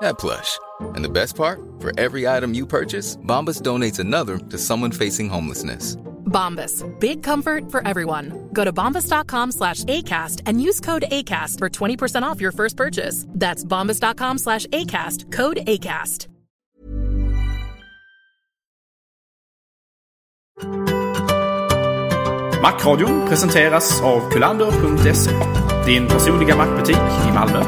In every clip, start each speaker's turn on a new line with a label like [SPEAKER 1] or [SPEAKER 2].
[SPEAKER 1] that plush. And the best part? For every item you purchase, Bombas donates another to someone facing homelessness.
[SPEAKER 2] Bombas. Big comfort for everyone. Go to bombas.com slash ACAST and use code ACAST for 20% off your first purchase. That's bombas.com slash ACAST. Code ACAST.
[SPEAKER 3] Macradion presenteras av kulander.se. Din personliga mackbutik i Malmö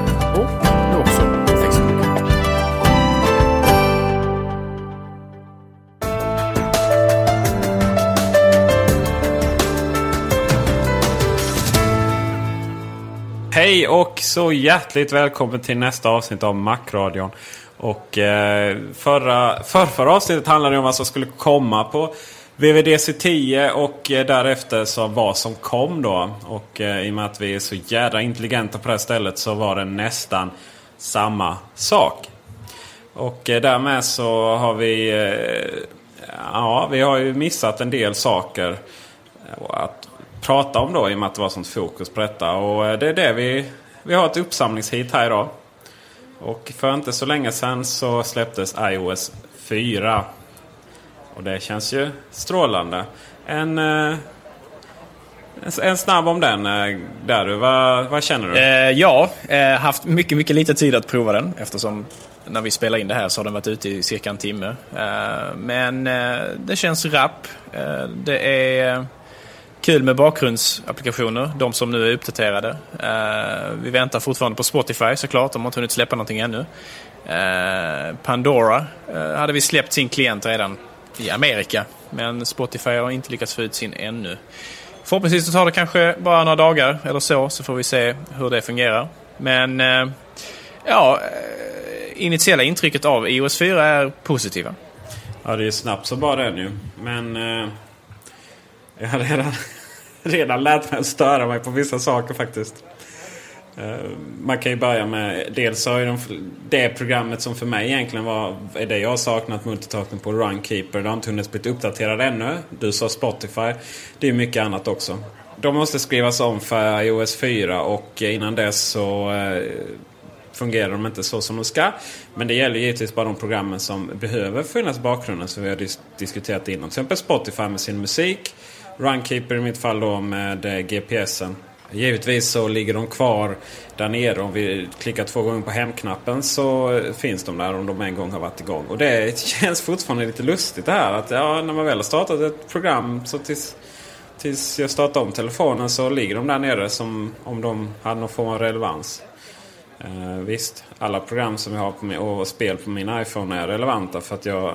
[SPEAKER 4] Hej och så hjärtligt välkommen till nästa avsnitt av Macradion. Och eh, förra, för förra avsnittet handlade om vad som skulle komma på VVDC 10 och eh, därefter så vad som kom då. Och eh, i och med att vi är så jädra intelligenta på det här stället så var det nästan samma sak. Och eh, därmed så har vi... Eh, ja, vi har ju missat en del saker att prata om då i och med att det var sånt fokus på detta. Och eh, det är det vi... Vi har ett uppsamlingshit här idag. Och för inte så länge sedan så släpptes iOS 4. Och det känns ju strålande. En, eh, en, en snabb om den. Eh, Där du, vad, vad känner du?
[SPEAKER 3] Eh, ja, eh, haft mycket, mycket lite tid att prova den eftersom när vi spelar in det här så har den varit ute i cirka en timme. Eh, men eh, det känns rapp. Eh, det är kul med bakgrundsapplikationer, de som nu är uppdaterade. Eh, vi väntar fortfarande på Spotify såklart, de har inte hunnit släppa någonting ännu. Eh, Pandora eh, hade vi släppt sin klient redan i Amerika, men Spotify har inte lyckats få ut sin ännu. Förhoppningsvis så tar det kanske bara några dagar eller så, så får vi se hur det fungerar. Men ja, initiella intrycket av iOS 4 är positiva.
[SPEAKER 4] Ja, det är snabbt så bara den ju. Men eh, jag har redan, redan lärt mig att störa mig på vissa saker faktiskt. Eh, man kan ju börja med, dels så ju de, det programmet som för mig egentligen var, är det jag har saknat multitasking på, Runkeeper. Det har inte hunnit bli uppdaterad ännu. Du sa Spotify. Det är mycket annat också. De måste skrivas om för iOS 4 och innan dess så eh, fungerar de inte så som de ska. Men det gäller givetvis bara de programmen som behöver finnas i bakgrunden som vi har dis diskuterat innan. Till exempel Spotify med sin musik. Runkeeper i mitt fall då med eh, GPSen. Givetvis så ligger de kvar där nere. Om vi klickar två gånger på hemknappen så eh, finns de där om de en gång har varit igång. Och det känns fortfarande lite lustigt det här. Att ja, när man väl har startat ett program så tills, tills jag startar om telefonen så ligger de där nere som om de hade någon form av relevans. Eh, visst, alla program som jag har på min, och spel på min iPhone är relevanta för att jag eh,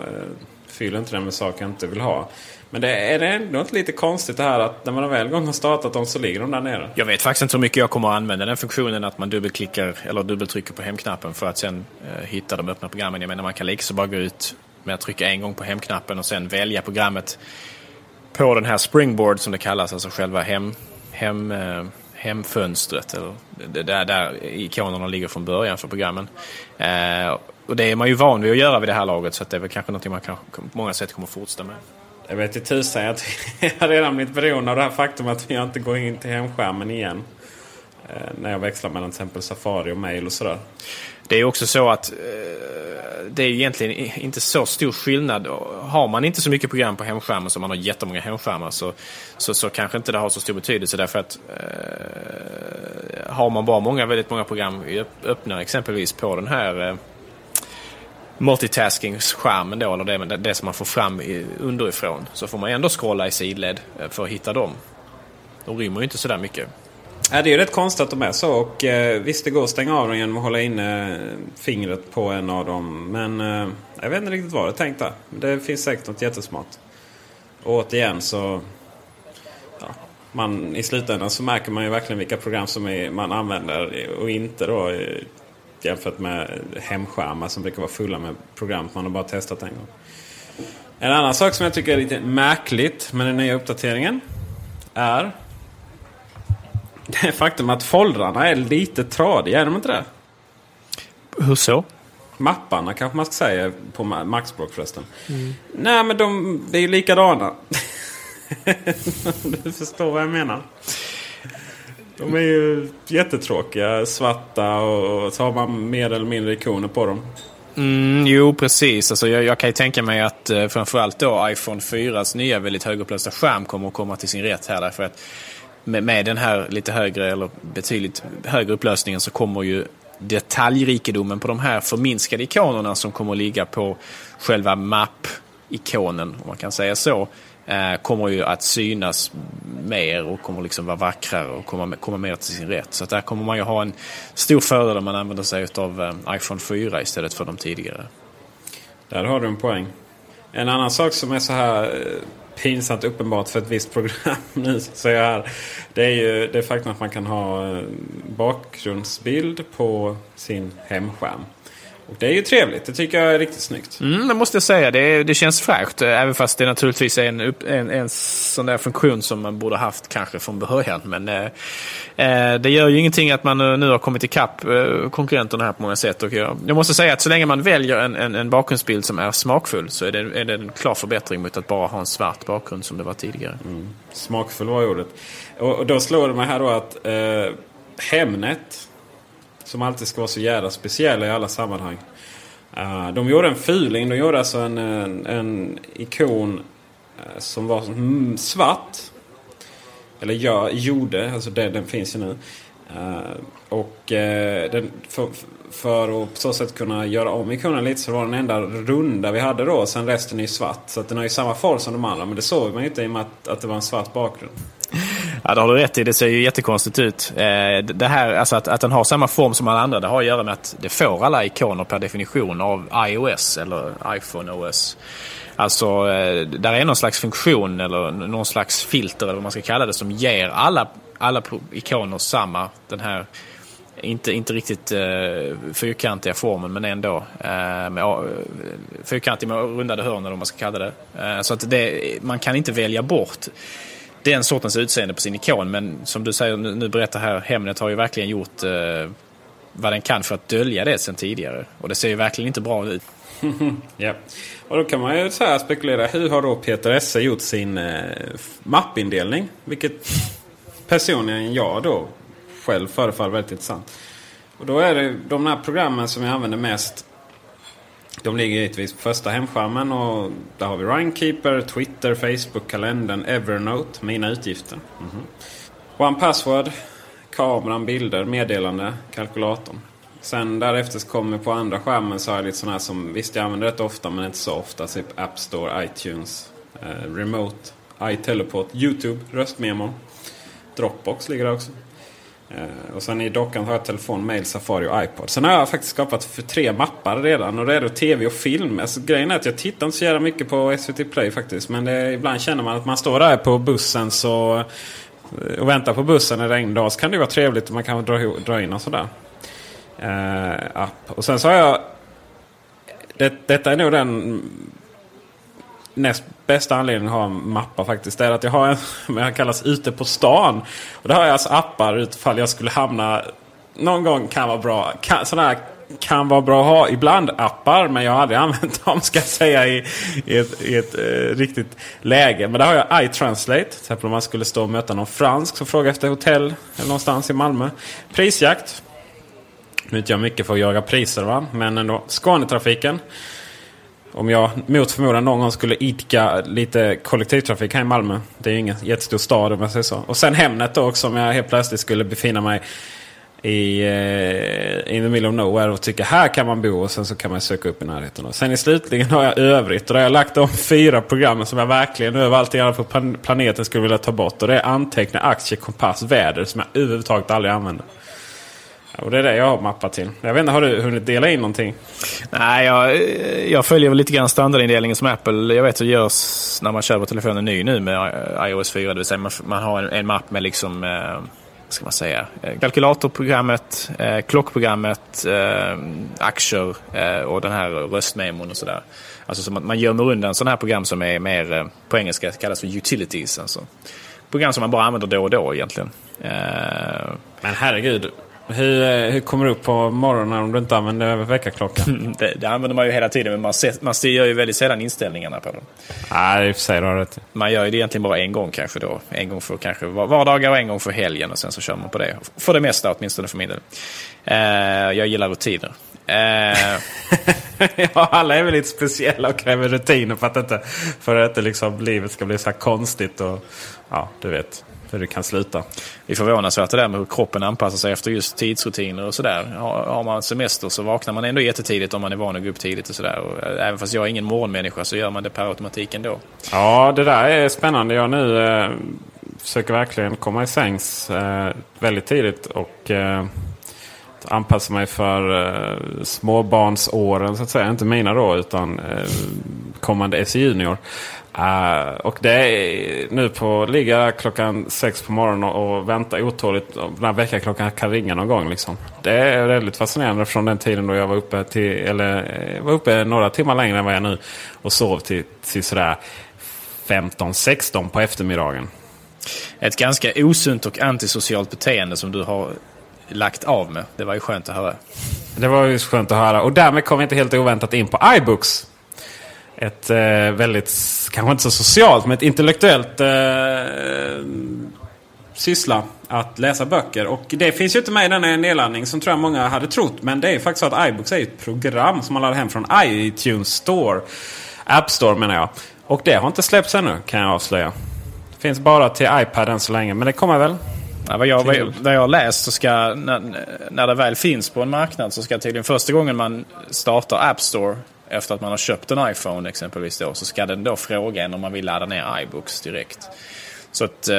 [SPEAKER 4] fyller inte den med saker jag inte vill ha. Men det är det ändå inte lite konstigt det här att när man väl gång har startat dem så ligger de där nere.
[SPEAKER 3] Jag vet faktiskt inte hur mycket jag kommer att använda den funktionen att man dubbelklickar eller dubbeltrycker på hemknappen för att sen eh, hitta de öppna programmen. Jag menar man kan lika så bara gå ut med att trycka en gång på hemknappen och sen välja programmet på den här springboard som det kallas, alltså själva hem, hem, eh, hemfönstret. Eller där, där ikonerna ligger från början för programmen. Eh, och det är man ju van vid att göra vid det här laget så att det är väl kanske något man kan, på många sätt kommer att fortsätta med.
[SPEAKER 4] Jag vet inte tusan Jag, jag har redan blivit beroende av det här faktum att jag inte går in till hemskärmen igen. Eh, när jag växlar mellan till exempel Safari och mail och sådär.
[SPEAKER 3] Det är också så att eh, det är egentligen inte så stor skillnad. Har man inte så mycket program på hemskärmen som man har jättemånga hemskärmar så, så, så kanske inte det har så stor betydelse därför att eh, har man bara många, väldigt många program öppna exempelvis på den här eh, multitasking-skärmen då, eller det, det som man får fram i, underifrån, så får man ändå scrolla i sidled eh, för att hitta dem. De rymmer ju inte sådär mycket.
[SPEAKER 4] Ja, det är rätt konstigt att de är så. Och, eh, visst, det går att stänga av dem genom att hålla inne eh, fingret på en av dem. Men eh, jag vet inte riktigt vad det är tänkt där. Det finns säkert något jättesmart. Och återigen så... Ja, man, I slutändan så märker man ju verkligen vilka program som är, man använder och inte då. Eh, Jämfört med hemskärmar som brukar vara fulla med program man har bara testat en gång. En annan sak som jag tycker är lite märkligt med den nya uppdateringen är det faktum att foldrarna är lite tradiga, är de inte det?
[SPEAKER 3] Hur så?
[SPEAKER 4] Mapparna kanske man ska säga på Maxspråk förresten. Mm. Nej men de är ju likadana. du förstår vad jag menar. De är ju jättetråkiga, svarta och så har man mer eller mindre ikoner på dem.
[SPEAKER 3] Mm, jo, precis. Alltså, jag, jag, kan ju tänka mig att eh, framförallt då iPhone 4s nya väldigt högupplösta skärm kommer att komma till sin rätt här. Därför att med, med den här lite högre eller betydligt högre upplösningen så kommer ju detaljrikedomen på de här förminskade ikonerna som kommer att ligga på själva mapp-ikonen, om man kan säga så, Eh, kommer ju att synas mer och kommer liksom vara vackrare och komma, komma mer till sin rätt. Så där kommer man ju ha en stor fördel om man använder sig av eh, iPhone 4 istället för de tidigare.
[SPEAKER 4] Där har du en poäng. En annan sak som är så här eh, pinsamt uppenbart för ett visst program nu. Så jag här. det är ju det faktum att man kan ha bakgrundsbild på sin hemskärm. Och det är ju trevligt. Det tycker jag är riktigt snyggt.
[SPEAKER 3] Mm, det måste jag säga. Det, det känns fräscht. Även fast det naturligtvis är en, en, en sån där funktion som man borde haft kanske från början. Men eh, eh det gör ju ingenting att man nu har kommit ikapp eh, konkurrenterna här på många sätt. Och jag, jag, måste säga att så länge man väljer en, en, en bakgrundsbild som är smakfull så är det, är det en klar förbättring mot att bara ha en svart bakgrund som det var tidigare. Mm.
[SPEAKER 4] Smakfull var ordet. Och, och, då slår det mig här då att eh, Hemnet som alltid ska vara så jävla speciella i alla sammanhang. Uh, de gjorde en fuling. De gjorde alltså en, en, en ikon uh, som var mm, svart. Eller ja, gjorde. Alltså det, den finns ju nu. Uh, och den, för, för att på så sätt kunna göra om ikonen lite så var den enda runda vi hade då. Sen resten är ju svart. Så att den har ju samma form som de andra. Men det såg man ju inte i och med att, att det var en svart bakgrund.
[SPEAKER 3] Ja, det har du rätt i. Det ser ju jättekonstigt ut. Eh, det här, alltså att, att den har samma form som alla andra, det har att göra med att det får alla ikoner per definition av iOS eller iPhone OS. Alltså, eh, där är någon slags funktion eller någon slags filter eller vad man ska kalla det som ger alla, alla ikoner samma, den här inte, inte riktigt uh, fyrkantiga formen men ändå uh, med, uh, fyrkantig med rundade hörn eller vad man ska kalla det. Uh, så att det, man kan inte välja bort den sortens utseende på sin ikon. Men som du säger, nu, nu berättar här, Hemnet har ju verkligen gjort eh, vad den kan för att dölja det sen tidigare. Och det ser ju verkligen inte bra ut.
[SPEAKER 4] ja. Och då kan man ju så här spekulera. Hur har då Peter Esse gjort sin eh, mappindelning? Vilket personligen jag då själv förefaller väldigt intressant. Och då är det de här programmen som jag använder mest de ligger givetvis på första hemskärmen och där har vi Runkeeper, Twitter, Facebook, kalendern, Evernote, mina utgifter. Mm -hmm. One Password, kameran, bilder, meddelande, kalkylatorn. Sen därefter så kommer på andra skärmen så har jag lite sådana här som visst jag använder rätt ofta men inte så ofta. Typ App Store, iTunes, eh, Remote, iTeleport, YouTube, röstmemon. Dropbox ligger där också. Uh, och sen i dockan har jag telefon, mail, Safari och iPod. Sen har jag faktiskt skapat för tre mappar redan. Och det är då tv och film. Alltså, grejen är att jag tittar inte så jävla mycket på SVT Play faktiskt. Men det, ibland känner man att man står där på bussen så, eh, och väntar på bussen en regndag. Så kan det vara trevligt om man kan dra, dra in och sådär. Uh, app. Och sen så har jag... Det, detta är nog den näst bästa anledningen att ha en mappa faktiskt är att jag har en som kallas ute på stan. Och där har jag alltså appar utifall jag skulle hamna någon gång kan vara bra. Sådana här kan vara bra att ha ibland appar. Men jag har aldrig använt dem ska jag säga i, i ett, i ett eh, riktigt läge. Men där har jag iTranslate. Till exempel om man skulle stå och möta någon fransk som frågar efter hotell eller någonstans i Malmö. Prisjakt. Nu är inte jag mycket för att jaga priser va. Men ändå. Skånetrafiken. Om jag mot förmodan någon gång skulle idka lite kollektivtrafik här i Malmö. Det är ju ingen jättestor stad om jag säger så. Och sen Hemnet då också om jag helt plötsligt skulle befinna mig i eh, in the middle of nowhere och tycker här kan man bo och sen så kan man söka upp i närheten. Och sen i slutligen har jag övrigt och där har jag lagt de fyra programmen som jag verkligen överallt i alla på planeten skulle vilja ta bort. Och det är anteckna, aktie, kompass, väder som jag överhuvudtaget aldrig använder. Och det är det jag har mappat till. Jag vet inte, har du hunnit dela in någonting?
[SPEAKER 3] Nej, jag, jag följer väl lite grann standardindelningen som Apple jag vet så görs när man köper telefonen ny nu med iOS 4. Det vill säga man, man har en, en mapp med liksom eh, ska man säga, eh, kalkylatorprogrammet, eh, klockprogrammet, eh, aktier eh, och den här röstmemon och sådär. Alltså så man, man gömmer undan sådana här program som är mer, eh, på engelska kallas för utilities. Alltså. Program som man bara använder då och då egentligen. Eh,
[SPEAKER 4] Men herregud, hur, eh, hur kommer du upp på morgonen om du inte använder väckarklockan?
[SPEAKER 3] det, det använder man ju hela tiden men man, ser, man gör ju väldigt sällan inställningarna på den.
[SPEAKER 4] Nej, i och för sig har rätt.
[SPEAKER 3] Man gör ju det egentligen bara en gång kanske då. En gång för kanske vardagar och en gång för helgen och sen så kör man på det. För det mesta åtminstone för min del. Uh, jag gillar rutiner. Uh...
[SPEAKER 4] ja, alla är väl lite speciella och kräver rutiner för att inte, för att inte liksom livet ska bli så här konstigt. Och, ja, du vet hur det kan sluta.
[SPEAKER 3] Det är förvånansvärt det där med hur kroppen anpassar sig efter just tidsrutiner och sådär. Har, har man semester så vaknar man ändå jättetidigt om man är van att gå upp tidigt och sådär. Eh, även fast jag är ingen morgonmänniska så gör man det per automatik ändå.
[SPEAKER 4] Ja, det där är spännande. Jag nu eh, försöker verkligen komma i sängs eh, väldigt tidigt och eh, anpassa mig för eh, småbarnsåren så att säga. Inte mina då utan eh, kommande SE Junior. Uh, och det är nu på ligga klockan sex på morgonen och, och vänta otåligt. Den här väckarklockan kan ringa någon gång. Liksom. Det är väldigt fascinerande från den tiden då jag var uppe, till, eller, eh, var uppe några timmar längre än vad jag är nu. Och sov till, till sådär 15-16 på eftermiddagen.
[SPEAKER 3] Ett ganska osunt och antisocialt beteende som du har lagt av med. Det var ju skönt att höra.
[SPEAKER 4] Det var ju skönt att höra. Och därmed kom vi inte helt oväntat in på iBooks ett eh, väldigt, kanske inte så socialt, men ett intellektuellt eh, syssla att läsa böcker. Och det finns ju inte med i denna nedladdning som tror jag många hade trott. Men det är faktiskt så att iBooks är ett program som man laddar hem från iTunes Store. App Store menar jag. Och det har inte släppts ännu kan jag avslöja. Det finns bara till iPad än så länge, men det kommer väl.
[SPEAKER 3] Ja, vad, jag, vad jag har läst så ska, när, när det väl finns på en marknad så ska tydligen första gången man startar App Store efter att man har köpt en iPhone exempelvis då, så ska den då fråga en om man vill ladda ner iBooks direkt. Så att, eh,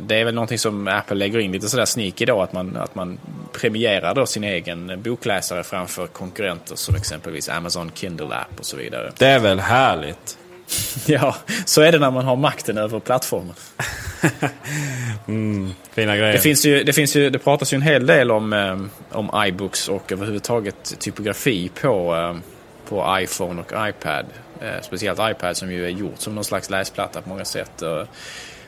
[SPEAKER 3] det är väl någonting som Apple lägger in lite sådär sneaky då, att man, att man premierar då sin egen bokläsare framför konkurrenter som exempelvis Amazon Kindle App och så vidare.
[SPEAKER 4] Det är väl härligt?
[SPEAKER 3] ja, så är det när man har makten över plattformen.
[SPEAKER 4] mm, fina grejer.
[SPEAKER 3] Det, finns ju, det, finns ju, det pratas ju en hel del om, eh, om iBooks och överhuvudtaget typografi på eh, på iPhone och iPad. Eh, speciellt iPad som ju är gjort som någon slags läsplatta på många sätt.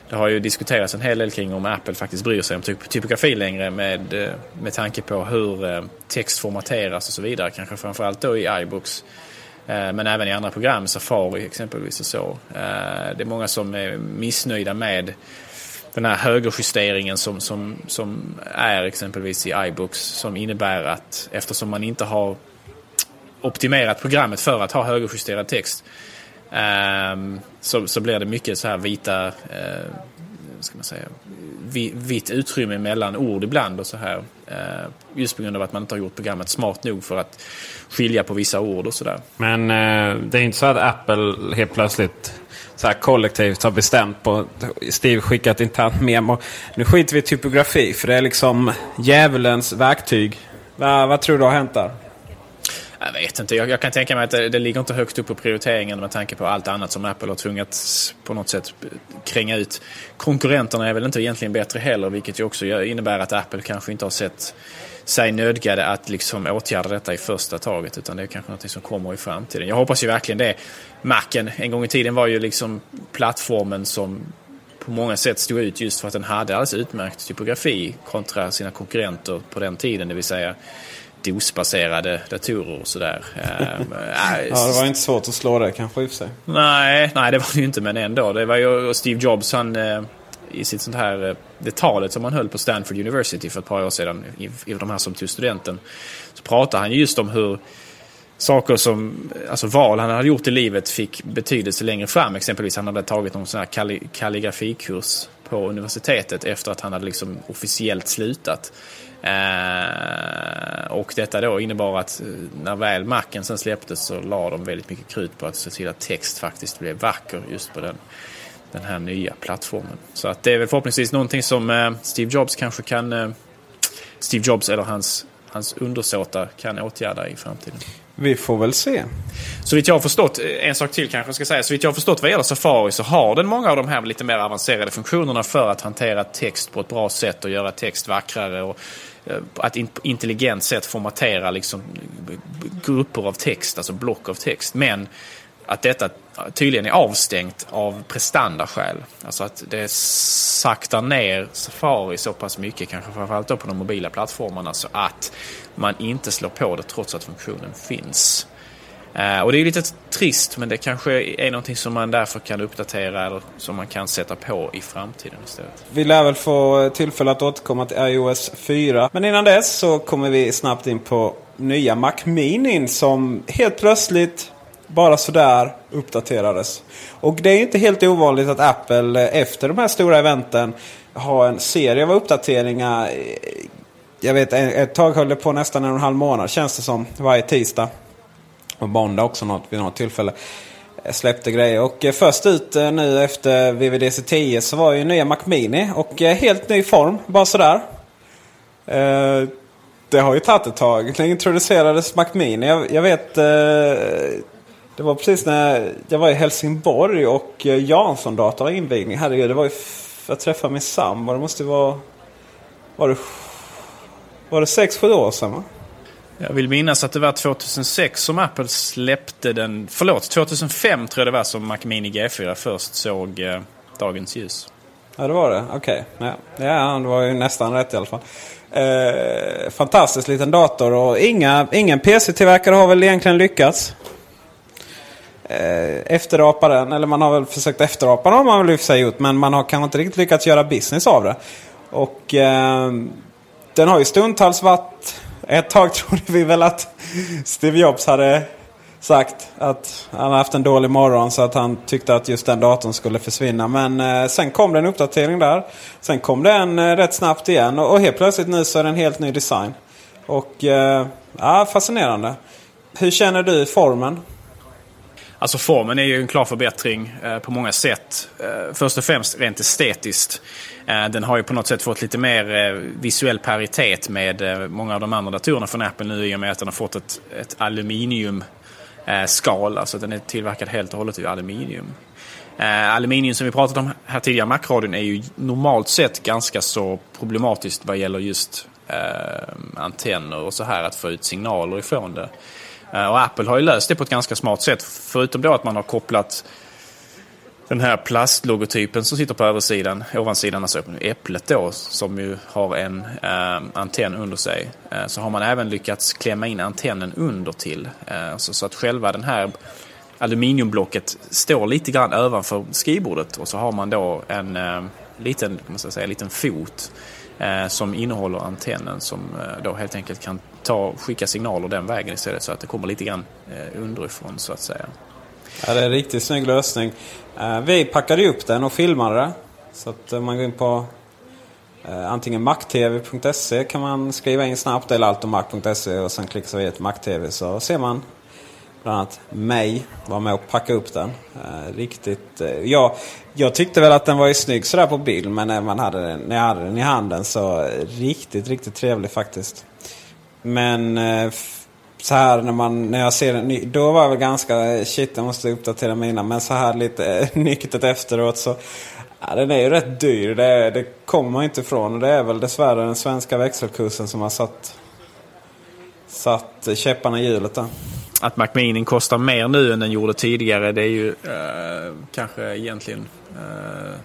[SPEAKER 3] Det har ju diskuterats en hel del kring om Apple faktiskt bryr sig om typ, typografi längre med, med tanke på hur text formateras och så vidare. Kanske framförallt då i iBooks. Men även i andra program, Safari exempelvis och så. Det är många som är missnöjda med den här högerjusteringen som, som, som är exempelvis i iBooks som innebär att eftersom man inte har optimerat programmet för att ha högerjusterad text. Um, så, så blir det mycket så här vita, uh, ska man säga, vitt utrymme mellan ord ibland och så här. Uh, just på grund av att man inte har gjort programmet smart nog för att skilja på vissa ord och sådär.
[SPEAKER 4] Men uh, det är inte så att Apple helt plötsligt så här kollektivt har bestämt på Steve skickat internt memo. Nu skiter vi i typografi för det är liksom djävulens verktyg. Va, vad tror du har hänt där?
[SPEAKER 3] Jag vet inte. Jag, jag kan tänka mig att det, det, ligger inte högt upp på prioriteringen med tanke på allt annat som Apple har tvingats på något sätt kränga ut. Konkurrenterna är väl inte egentligen bättre heller, vilket ju också innebär att Apple kanske inte har sett sig nödgade att liksom åtgärda detta i första taget utan det är kanske något som kommer i framtiden. Jag hoppas ju verkligen det. Macen en gång i tiden var ju liksom plattformen som på många sätt stod ut just för att den hade alldeles utmärkt typografi kontra sina konkurrenter på den tiden, det vill säga DOS-baserade datorer och sådär.
[SPEAKER 4] ja, det var inte svårt att slå det kanske i och för sig.
[SPEAKER 3] Nej, nej det var det ju inte men ändå. Det var ju Steve Jobs han i sitt sånt här, eh, det talet som han höll på Stanford University för ett par år sedan, i, i de här som tog studenten, så pratade han just om hur saker som, eh, alltså val han hade gjort i livet fick betydelse längre fram. Exempelvis han hade tagit någon sån här kalli kalligrafikurs på universitetet efter att han hade liksom officiellt slutat. Eh, och detta då innebar att eh, när väl macken sen släpptes så la de väldigt mycket krut på att se till att text faktiskt blev vacker just på den, den här nya plattformen. Så att det är väl förhoppningsvis någonting som eh, Steve Jobs kanske kan eh, Steve Jobs eller hans, hans undersåtar kan åtgärda i framtiden.
[SPEAKER 4] Vi får väl se.
[SPEAKER 3] Så vitt jag har förstått, eh, en sak till kanske jag ska säga. Så vitt jag har förstått vad gäller Safari så har den många av de här lite mer avancerade funktionerna för att hantera text på ett bra sätt och göra text vackrare. Och att på intelligent sätt formatera liksom grupper av text, alltså block av text. Men att detta tydligen är avstängt av prestandaskäl. Alltså att det saktar ner Safari så pass mycket, kanske framförallt då på de mobila plattformarna, så att man inte slår på det trots att funktionen finns. Eh, och det är lite trist men det kanske är någonting som man därför kan uppdatera eller som man kan sätta på i framtiden istället.
[SPEAKER 4] Vi lär väl få tillfälle att återkomma till iOS 4. Men innan dess så kommer vi snabbt in på nya Mac Mini som helt plötsligt bara sådär uppdaterades. Och det är inte helt ovanligt att Apple eh, efter de här stora eventen har en serie av uppdateringar. Eh, jag vet ett tag höll det på nästan en och en halv månad känns det som. Varje tisdag. Och måndag också något, vid något tillfälle. Släppte grejer. Och eh, först ut nu efter VVDC 10 så var ju nya Mac Mini. Och helt ny form, bara sådär. Det har ju tagit ett tag. Det introducerades Mac Mini. Jag, jag vet det var precis när jag var i Helsingborg och eh, Jansson Data var invigning. Herregud, det var ju för att träffa min sambo. Det måste vara... Var det, var det sex, sju år sedan va?
[SPEAKER 3] Jag vill minnas att det var 2006 som Apple släppte den. Förlåt, 2005 tror jag det var som Mac Mini G4 först såg eh, dagens ljus.
[SPEAKER 4] Ja, det var det. Okej. Okay. Ja. ja, det var ju nästan rätt i alla fall. Eh, fantastisk liten dator och inga, ingen PC-tillverkare har väl egentligen lyckats Eh, efterapa den. Eller man har väl försökt efterapa den har man väl i sig gjort. Men man har kanske inte riktigt lyckats göra business av det. Och eh, den har ju stundtals varit... Ett tag trodde vi väl att Steve Jobs hade sagt att han hade haft en dålig morgon så att han tyckte att just den datorn skulle försvinna. Men eh, sen kom det en uppdatering där. Sen kom det en eh, rätt snabbt igen och, och helt plötsligt nu så är det en helt ny design. Och eh, ja, fascinerande. Hur känner du formen?
[SPEAKER 3] Alltså formen är ju en klar förbättring eh, på många sätt. Eh, först och främst rent estetiskt. Eh, den har ju på något sätt fått lite mer eh, visuell paritet med eh, många av de andra datorerna från Apple nu i och med att den har fått ett, ett aluminiumskal. Eh, alltså den är tillverkad helt och hållet i aluminium. Eh, aluminium som vi pratat om här tidigare, Macradion, är ju normalt sett ganska så problematiskt vad gäller just eh, antenner och så här att få ut signaler ifrån det. Eh, och Apple har ju löst det på ett ganska smart sätt. Förutom då att man har kopplat den här plastlogotypen som sitter på översidan, ovansidan, alltså äpplet då, som ju har en eh, antenn under sig. Eh, så har man även lyckats klämma in antennen under till. Eh, så, så, att själva den här aluminiumblocket står lite grann ovanför skrivbordet och så har man då en eh, liten, man ska säga, liten fot eh, som innehåller antennen som eh, då helt enkelt kan ta, skicka signaler den vägen istället så att det kommer lite grann eh, underifrån så att säga.
[SPEAKER 4] Ja, det är en riktigt snygg lösning. Eh, vi packade upp den och filmade det. Så att eh, man går in på eh, antingen mactv.se kan man skriva in snabbt eller altomac.se och sen klickar vi ett MacTV så ser man bland annat mig vara med och packa upp den. Eh, riktigt. Eh, ja, jag tyckte väl att den var ju snygg sådär på bild men när, man hade den, när jag hade den i handen så eh, riktigt, riktigt trevlig faktiskt. Men eh, så här när, man, när jag ser den, då var jag väl ganska eh, shit jag måste uppdatera mina. Men så här lite eh, nyktert efteråt så ja, den är ju rätt dyr. Det, det kommer man inte ifrån. Och det är väl dessvärre den svenska växelkursen som har satt, satt käpparna i hjulet där.
[SPEAKER 3] Att Macminin kostar mer nu än den gjorde tidigare det är ju eh, kanske egentligen eh,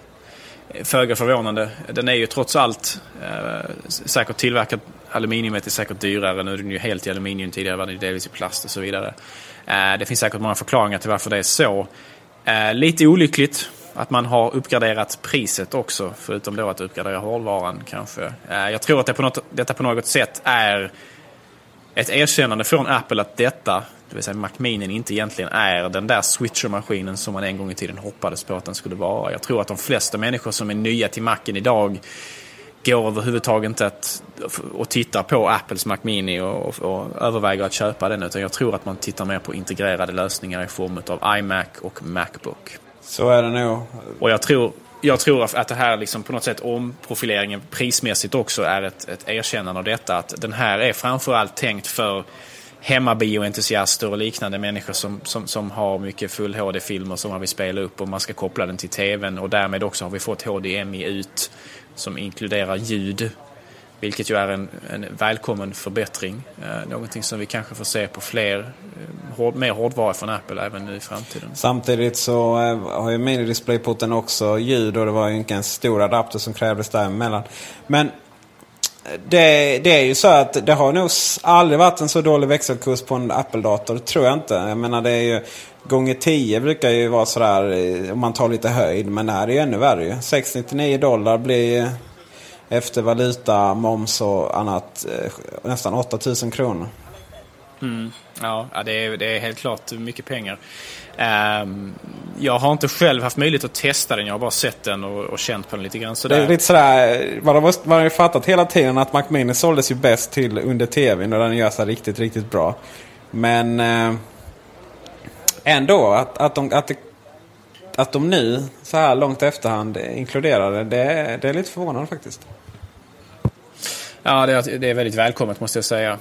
[SPEAKER 3] föga förvånande. Den är ju trots allt eh, säkert tillverkad. Aluminiumet är säkert dyrare. Nu är den ju helt i aluminium. Tidigare var den delvis i plast och så vidare. Eh, det finns säkert många förklaringar till varför det är så. Eh, lite olyckligt att man har uppgraderat priset också. Förutom då att uppgradera hårdvaran kanske. Eh, jag tror att det på något, detta på något sätt är ett erkännande från Apple att detta, det vill säga Mac Mini, inte egentligen är den där switchermaskinen som man en gång i tiden hoppades på att den skulle vara. Jag tror att de flesta människor som är nya till Macen idag går överhuvudtaget inte att, och tittar på Apples Mac Mini och, och, och, överväger att köpa den. Utan jag tror att man tittar mer på integrerade lösningar i form av iMac och Macbook.
[SPEAKER 4] Så är det nog.
[SPEAKER 3] Och jag tror, jag tror att det här liksom på något sätt omprofileringen prismässigt också är ett, ett erkännande av detta. Att den här är framförallt tänkt för hemmabioentusiaster och liknande människor som, som, som har mycket full HD-filmer som man vill spela upp och man ska koppla den till tvn och därmed också har vi fått HDMI ut som inkluderar ljud. Vilket ju är en, en välkommen förbättring. Eh, någonting som vi kanske får se på fler, eh, hård, mer hårdvara från Apple även nu i framtiden.
[SPEAKER 4] Samtidigt så eh, har ju mini-displayporten också ljud och det var ju inte en stor adapter som krävdes däremellan. Men det, det, är ju så att det har nog aldrig varit en så dålig växelkurs på en Apple-dator. Tror jag inte. Jag menar det är ju gånger 10 brukar ju vara sådär eh, om man tar lite höjd. Men det här är ju ännu värre ju. 699 dollar blir efter valuta, moms och annat eh, nästan 8000 kronor.
[SPEAKER 3] Mm. Ja, det är, det är helt klart mycket pengar. Um, jag har inte själv haft möjlighet att testa den. Jag har bara sett den och, och känt på den lite grann.
[SPEAKER 4] Sådär. Det är lite sådär, man har, man har ju fattat hela tiden att Mac Mini såldes ju bäst till under tvn och den gör sig riktigt, riktigt bra. Men eh, ändå, att, att, de, att, det, att de nu så här långt efterhand inkluderar det, det är lite förvånande faktiskt.
[SPEAKER 3] Ja, det är, det är väldigt välkommet måste jag säga.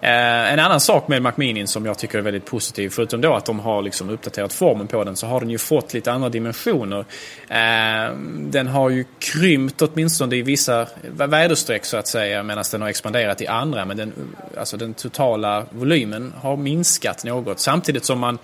[SPEAKER 3] Eh, en annan sak med MacMini som jag tycker är väldigt positiv, förutom då att de har liksom uppdaterat formen på den, så har den ju fått lite andra dimensioner. Eh, den har ju krympt åtminstone i vissa väderstreck så att säga, medan den har expanderat i andra. Men den, alltså den totala volymen har minskat något, samtidigt som man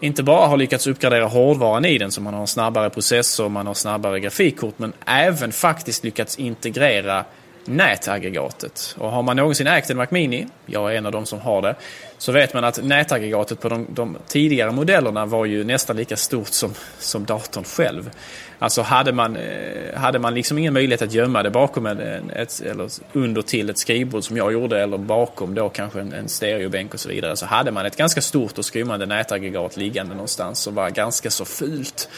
[SPEAKER 3] inte bara har lyckats uppgradera hårdvaran i den så man har en snabbare processor, man har snabbare grafikkort men även faktiskt lyckats integrera nätaggregatet. Och har man någonsin ägt en Mac Mini, jag är en av de som har det, så vet man att nätaggregatet på de, de tidigare modellerna var ju nästan lika stort som, som datorn själv. Alltså hade man, eh, hade man liksom ingen möjlighet att gömma det bakom en, ett, eller under till ett skrivbord som jag gjorde eller bakom då kanske en, en stereobänk och så vidare så hade man ett ganska stort och skrymmande nätaggregat liggande någonstans som var ganska så fult.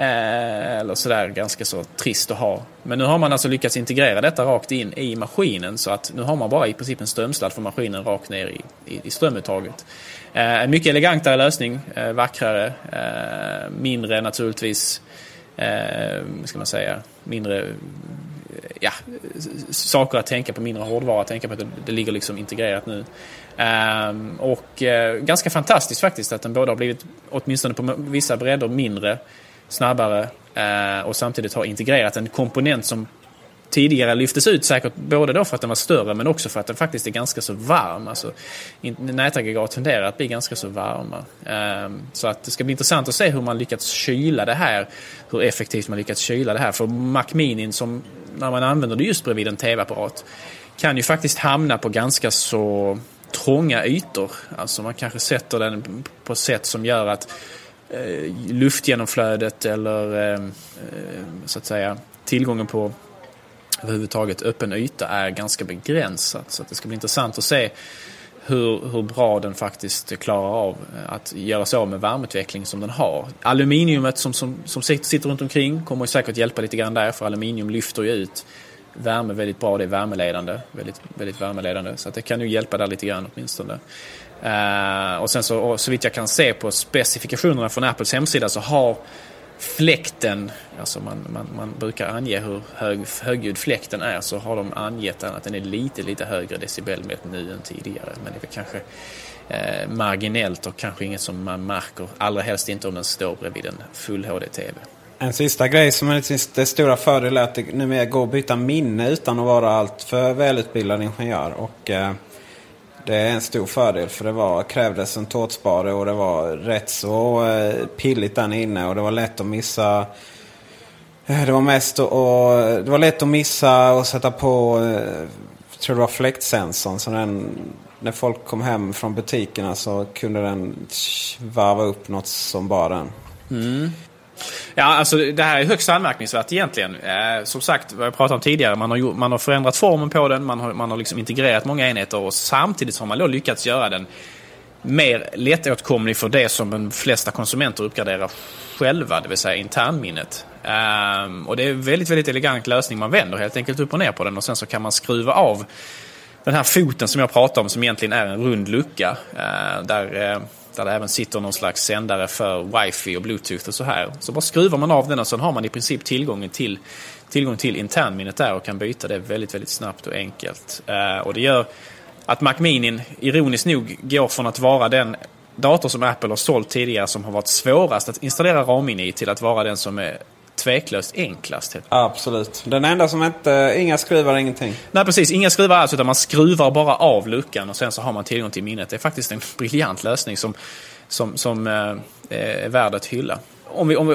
[SPEAKER 3] Eh, eller sådär ganska så trist att ha. Men nu har man alltså lyckats integrera detta rakt in i maskinen så att nu har man bara i princip en strömsladd för maskinen rakt ner i, i, i strömuttaget. Eh, en mycket elegantare lösning, eh, vackrare, eh, mindre naturligtvis, eh, ska man säga, mindre eh, ja, saker att tänka på, mindre hårdvara att tänka på. Att det, det ligger liksom integrerat nu. Um, och uh, ganska fantastiskt faktiskt att den både har blivit, åtminstone på vissa bredder, mindre snabbare eh, och samtidigt har integrerat en komponent som tidigare lyftes ut säkert både då för att den var större men också för att den faktiskt är ganska så varm. Alltså, nätaggregat tenderar att bli ganska så varma. Ehm, så att det ska bli intressant att se hur man lyckats kyla det här. Hur effektivt man lyckats kyla det här. För Mac Mini som när man använder det just bredvid en tv-apparat kan ju faktiskt hamna på ganska så trånga ytor. Alltså man kanske sätter den på sätt som gör att Eh, luftgenomflödet eller eh, eh, så att säga tillgången på överhuvudtaget öppen yta är ganska begränsat. Så att det ska bli intressant att se hur, hur bra den faktiskt klarar av eh, att göra sig av med värmeutveckling som den har. Aluminiumet som, som, som sitter runt omkring kommer säkert hjälpa lite grann där för aluminium lyfter ju ut värme väldigt bra. Det är värmeledande. Väldigt, väldigt värmeledande. Så att det kan ju hjälpa där lite grann åtminstone. Uh, och sen så, och så vitt jag kan se på specifikationerna från Apples hemsida så har fläkten, alltså man, man, man brukar ange hur hög, högljudd fläkten är, så har de angett att den är lite, lite högre decibelmätt nu än tidigare. Men det är kanske eh, marginellt och kanske inget som man märker, allra helst inte om den står bredvid en full HD-TV.
[SPEAKER 4] En sista grej som är det stora fördel är att det numera går att byta minne utan att vara alltför välutbildad ingenjör. Och, eh, det är en stor fördel för det var, krävdes en tårtspade och det var rätt så eh, pilligt där inne och det var lätt att missa eh, det var mest och det var lätt att missa och sätta på, jag tror det var fläktsensorn. Så den, när folk kom hem från butikerna så kunde den varva upp något som bara den.
[SPEAKER 3] Mm. Ja, alltså det här är högst anmärkningsvärt egentligen. Eh, som sagt, vad jag pratade om tidigare, man har, man har förändrat formen på den, man har, man har liksom integrerat många enheter och samtidigt har man då lyckats göra den mer lättåtkomlig för det som de flesta konsumenter uppgraderar själva, det vill säga internminnet. Um, och det är en väldigt, väldigt elegant lösning. Man vänder helt enkelt upp och ner på den och sen så kan man skruva av den här foten som jag pratade om som egentligen är en rund lucka. Uh, där, uh, där det även sitter någon slags sändare för wifi och bluetooth och så här. Så bara skruvar man av den och sen har man i princip tillgången till, tillgång till internminnet där och kan byta det väldigt, väldigt snabbt och enkelt. Eh, och det gör att Mac Mini, ironiskt nog, går från att vara den dator som Apple har sålt tidigare som har varit svårast att installera RAM i till att vara den som är tveklöst enklast.
[SPEAKER 4] Absolut. Den enda som inte... Inga skruvar, ingenting.
[SPEAKER 3] Nej, precis. Inga skruvar alls, utan man skruvar bara av luckan och sen så har man tillgång till minnet. Det är faktiskt en briljant lösning som, som, som eh, är värd att hylla. Om vi, om vi,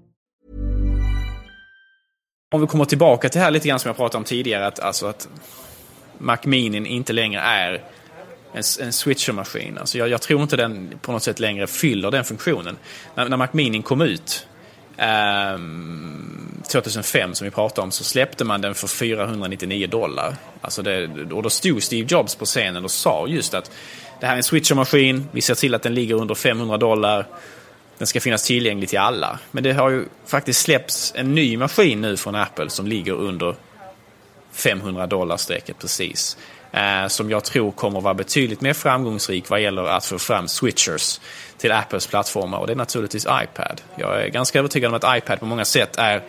[SPEAKER 3] Om vi kommer tillbaka till det här lite grann som jag pratade om tidigare. Att, alltså att Mac Mini inte längre är en, en switchermaskin. Alltså jag, jag, tror inte den på något sätt längre fyller den funktionen. När, när Mac Mini kom ut eh, 2005 som vi pratade om så släppte man den för 499 dollar. Alltså det, och då stod Steve Jobs på scenen och sa just att det här är en switchermaskin, vi ser till att den ligger under 500 dollar. Den ska finnas tillgänglig till alla. Men det har ju faktiskt släppts en ny maskin nu från Apple som ligger under 500 dollar strecket precis. Eh, som jag tror kommer att vara betydligt mer framgångsrik vad gäller att få fram switchers till Apples plattformar och det är naturligtvis iPad. Jag är ganska övertygad om att iPad på många sätt är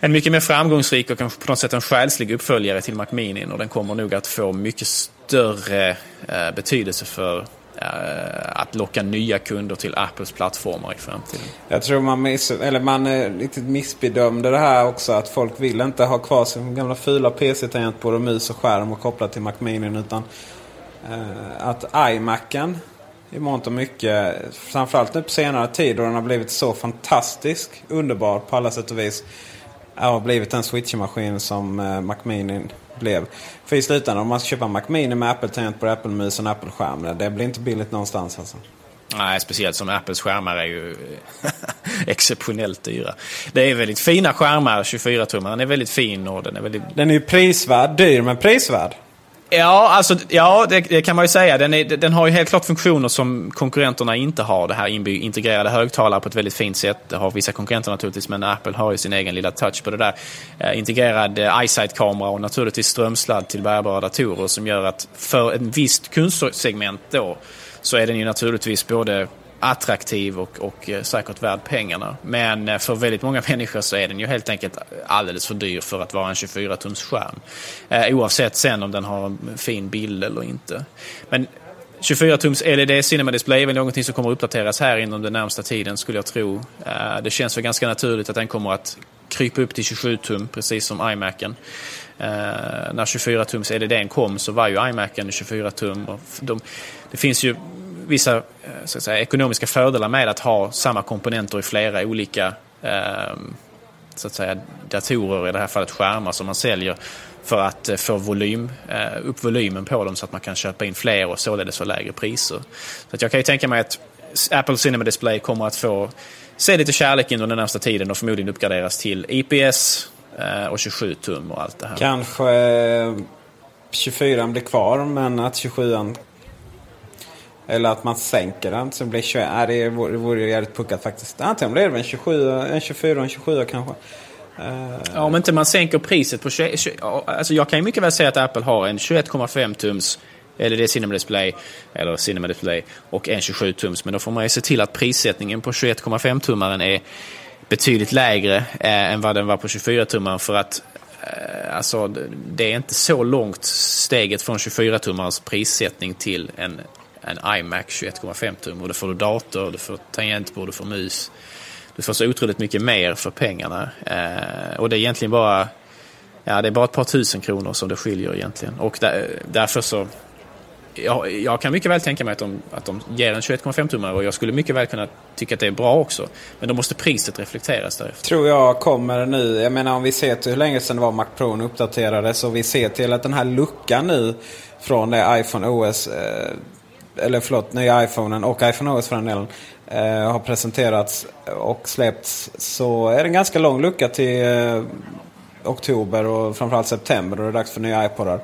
[SPEAKER 3] en mycket mer framgångsrik och kanske på något sätt en själslig uppföljare till Mac Mini och den kommer nog att få mycket större eh, betydelse för Eh, att locka nya kunder till Apples plattformar i framtiden.
[SPEAKER 4] Jag tror man, miss, eller man eh, lite missbedömde det här också. Att folk vill inte ha kvar sin gamla fula PC-tangentbord och mus och skärm och kopplat till Mac Mini. Utan eh, att iMacen i mångt och mycket, framförallt nu på senare tid då den har blivit så fantastisk, underbar på alla sätt och vis. Har blivit den switchermaskin som eh, Mac Mini blev. För i slutändan om man ska köpa en Mac Mini med Apple-tangentbord, Apple-mus och Apple-skärm. Det blir inte billigt någonstans alltså.
[SPEAKER 3] Nej, speciellt som Apples skärmar är ju exceptionellt dyra. Det är väldigt fina skärmar, 24-tummaren är väldigt fin och den är väldigt...
[SPEAKER 4] Den är ju prisvärd, dyr men prisvärd.
[SPEAKER 3] Ja, alltså, ja det, det, kan man ju säga. Den, är, den har ju helt klart funktioner som konkurrenterna inte har. Det här integrerade högtalare på ett väldigt fint sätt. Det har vissa konkurrenter naturligtvis, men Apple har ju sin egen lilla touch på det där. Eh, integrerad eh, iSight-kamera och naturligtvis strömsladd till bärbara datorer som gör att för ett visst kundsegment då så är den ju naturligtvis både attraktiv och, och eh, säkert värd pengarna. Men eh, för väldigt många människor så är den ju helt enkelt alldeles för dyr för att vara en 24-tums skärm. Eh, oavsett sen om den har en fin bild eller inte. Men 24-tums LED Cinema Display är väl någonting som kommer att uppdateras här inom den närmsta tiden skulle jag tro. Det känns väl ganska naturligt att den kommer att krypa upp till 27 tum precis som iMacen. När 24-tums LED kom så var ju iMacen 24 tum. De, det finns ju vissa eh, så att säga, ekonomiska fördelar med att ha samma komponenter i flera olika ehm, så att säga, datorer, i det här fallet skärmar som man säljer för att eh, få volym, eh, upp volymen på dem så att man kan köpa in fler och således få lägre priser. Så att jag kan ju tänka mig att Apple Cinema Display kommer att få se lite kärlek under den närmsta tiden och förmodligen uppgraderas till IPS och 27 tum och allt det här.
[SPEAKER 4] Kanske 24 blir kvar men att 27 eller att man sänker den så det blir 21. Äh, det vore, vore jävligt puckat faktiskt. Antingen blir det en 27, en 24 och en 27 kanske.
[SPEAKER 3] Uh, ja, om inte man sänker priset på 21, alltså jag kan ju mycket väl säga att Apple har en 21,5 tums eller det är Cinema Display eller Cinema Display och en 27 tums. Men då får man ju se till att prissättningen på 21,5 tummaren är betydligt lägre eh, än vad den var på 24-tummaren för att eh, alltså, det är inte så långt steget från 24-tummarens prissättning till en, en iMac 21,5 tum. Och då får du dator, du får tangentbord, du får mus. Du får så otroligt mycket mer för pengarna. Eh, och det är egentligen bara Ja, det är bara ett par tusen kronor som det skiljer egentligen. Och där, därför så jag, jag, kan mycket väl tänka mig att de, att de ger en 21,5-tummare och jag skulle mycket väl kunna tycka att det är bra också. Men då måste priset reflekteras därefter.
[SPEAKER 4] Tror jag kommer nu. Jag menar om vi ser till hur länge sedan det var Mac Pro uppdaterades och vi ser till att den här luckan nu från det iPhone OS eh, eller förlåt, nya iPhonen och iPhone OS för den delen eh, har presenterats och släppts så är det en ganska lång lucka till eh, oktober och framförallt september då det är dags för nya iPodar.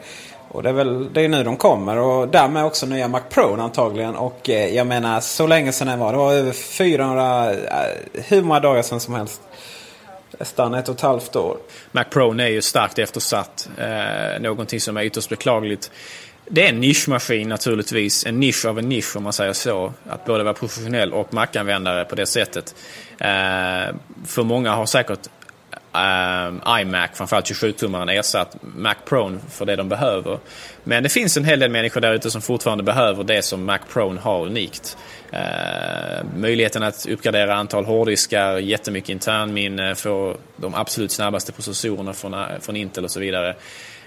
[SPEAKER 4] Och det är väl det är nu de kommer och därmed också nya Mac Pro antagligen. Och eh, jag menar så länge sedan det var. Det var över 400, eh, hur många dagar sedan som helst. Nästan ett och ett halvt år.
[SPEAKER 3] Mac Pro är ju starkt eftersatt. Eh, någonting som är ytterst beklagligt. Det är en nischmaskin naturligtvis. En nisch av en nisch om man säger så. Att både vara professionell och Mac-användare på det sättet. Eh, för många har säkert eh, iMac, framförallt 27-tummaren, ersatt Mac Pro för det de behöver. Men det finns en hel del människor där ute som fortfarande behöver det som Mac Pro har unikt. Eh, möjligheten att uppgradera antal hårddiskar, jättemycket internminne, få de absolut snabbaste processorerna från, från Intel och så vidare.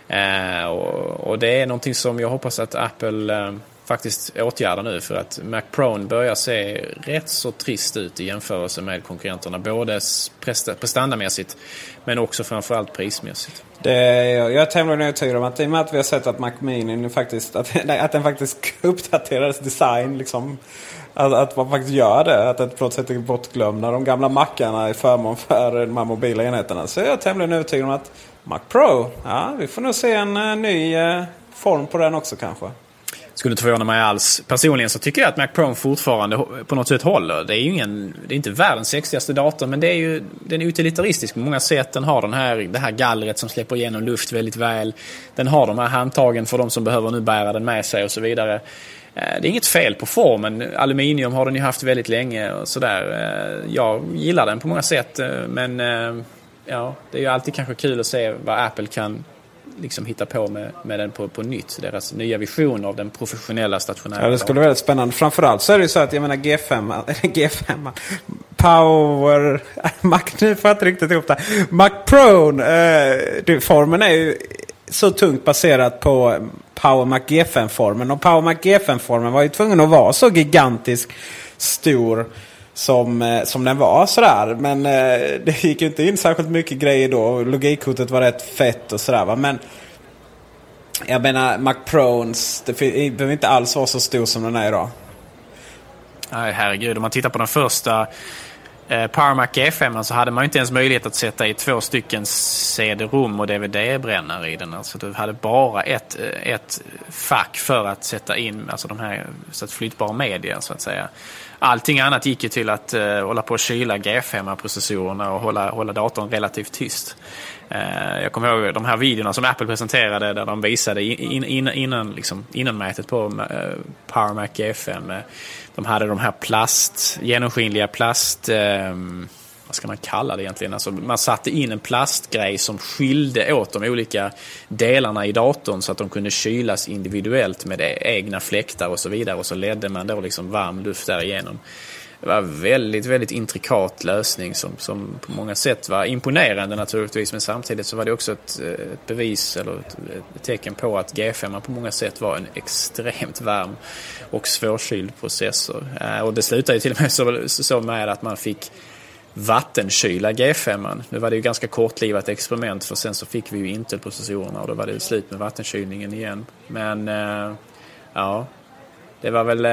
[SPEAKER 3] Eh, och, och, det är någonting som jag hoppas att Apple eh, faktiskt åtgärda nu för att Mac Pro börjar se rätt så trist ut i jämförelse med konkurrenterna. Både prestandamässigt men också framförallt prismässigt.
[SPEAKER 4] Det är, jag är tämligen övertygad om att i och med att vi har sett att Mac Mini faktiskt, att, att den faktiskt uppdaterades design. Liksom, att, att, man faktiskt gör det. Att det på något sätt är bortglömda de gamla mackarna i förmån för de här mobila enheterna. Så jag är tämligen övertygad om att Mac Pro, ja vi får nog se en uh, ny uh, form på den också kanske
[SPEAKER 3] skulle inte förvåna mig alls. Personligen så tycker jag att Mac Pro fortfarande på något sätt håller. Det är ju ingen, det är inte världens sexigaste dator men det är ju, den är utilitaristisk på många sätt. Den har den här, det här gallret som släpper igenom luft väldigt väl. Den har de här handtagen för de som behöver nu bära den med sig och så vidare. Eh, det är inget fel på formen. Aluminium har den ju haft väldigt länge och sådär. Eh, jag gillar den på många sätt eh, men ja, det är ju alltid kanske kul att se vad Apple kan liksom hitta på med, med den på, på nytt. Deras nya vision av den professionella stationära
[SPEAKER 4] Ja, det skulle vara väldigt spännande. Framförallt så är det ju så att jag menar G5, G5 Power... Mac, nu får jag inte riktigt ihop det. Mac Pro, eh, formen är ju så tungt baserat på Power Mac G5-formen. Och Power Mac G5-formen var ju tvungen att vara så gigantisk stor som, eh, som den var sådär. Men eh, det gick ju inte in särskilt mycket grejer då. Logikkortet var rätt fett och sådär. Va? Men jag menar Mac Prones, det behöver inte alls vara så stor som den är idag.
[SPEAKER 3] Nej, herregud. Om man tittar på den första eh, Power G5 så hade man ju inte ens möjlighet att sätta i två stycken CD-rom och DVD-brännare i den. Alltså du hade bara ett, eh, ett fack för att sätta in alltså de här så att flyttbara media så att säga allting annat gick ju till att uh, hålla på och kyla G5-processorerna och hålla, hålla datorn relativt tyst. Uh, jag kommer ihåg de här videorna som Apple presenterade där de visade in, in, innan, liksom, innanmätet på uh, Power Mac G5 de hade de här plast, genomskinliga plast... Eh, vad ska man kalla det egentligen? Alltså man satte in en plastgrej som skilde åt de olika delarna i datorn så att de kunde kylas individuellt med e-, egna fläktar och så vidare och så ledde man då liksom varm luft därigenom. Det var en väldigt, väldigt intrikat lösning som, som på många sätt var imponerande naturligtvis men samtidigt så var det också ett, eh, ett bevis eller ett, ett, tecken på att G5 på många sätt var en extremt varm och svårkyld processor. Eh, och det slutade ju till och med så, så med att man fick vattenkyla G5. Nu var det ju ganska kortlivat experiment för sen så fick vi ju Intel-processorerna och då var det slut med vattenkylningen igen. Men eh, ja, det var väl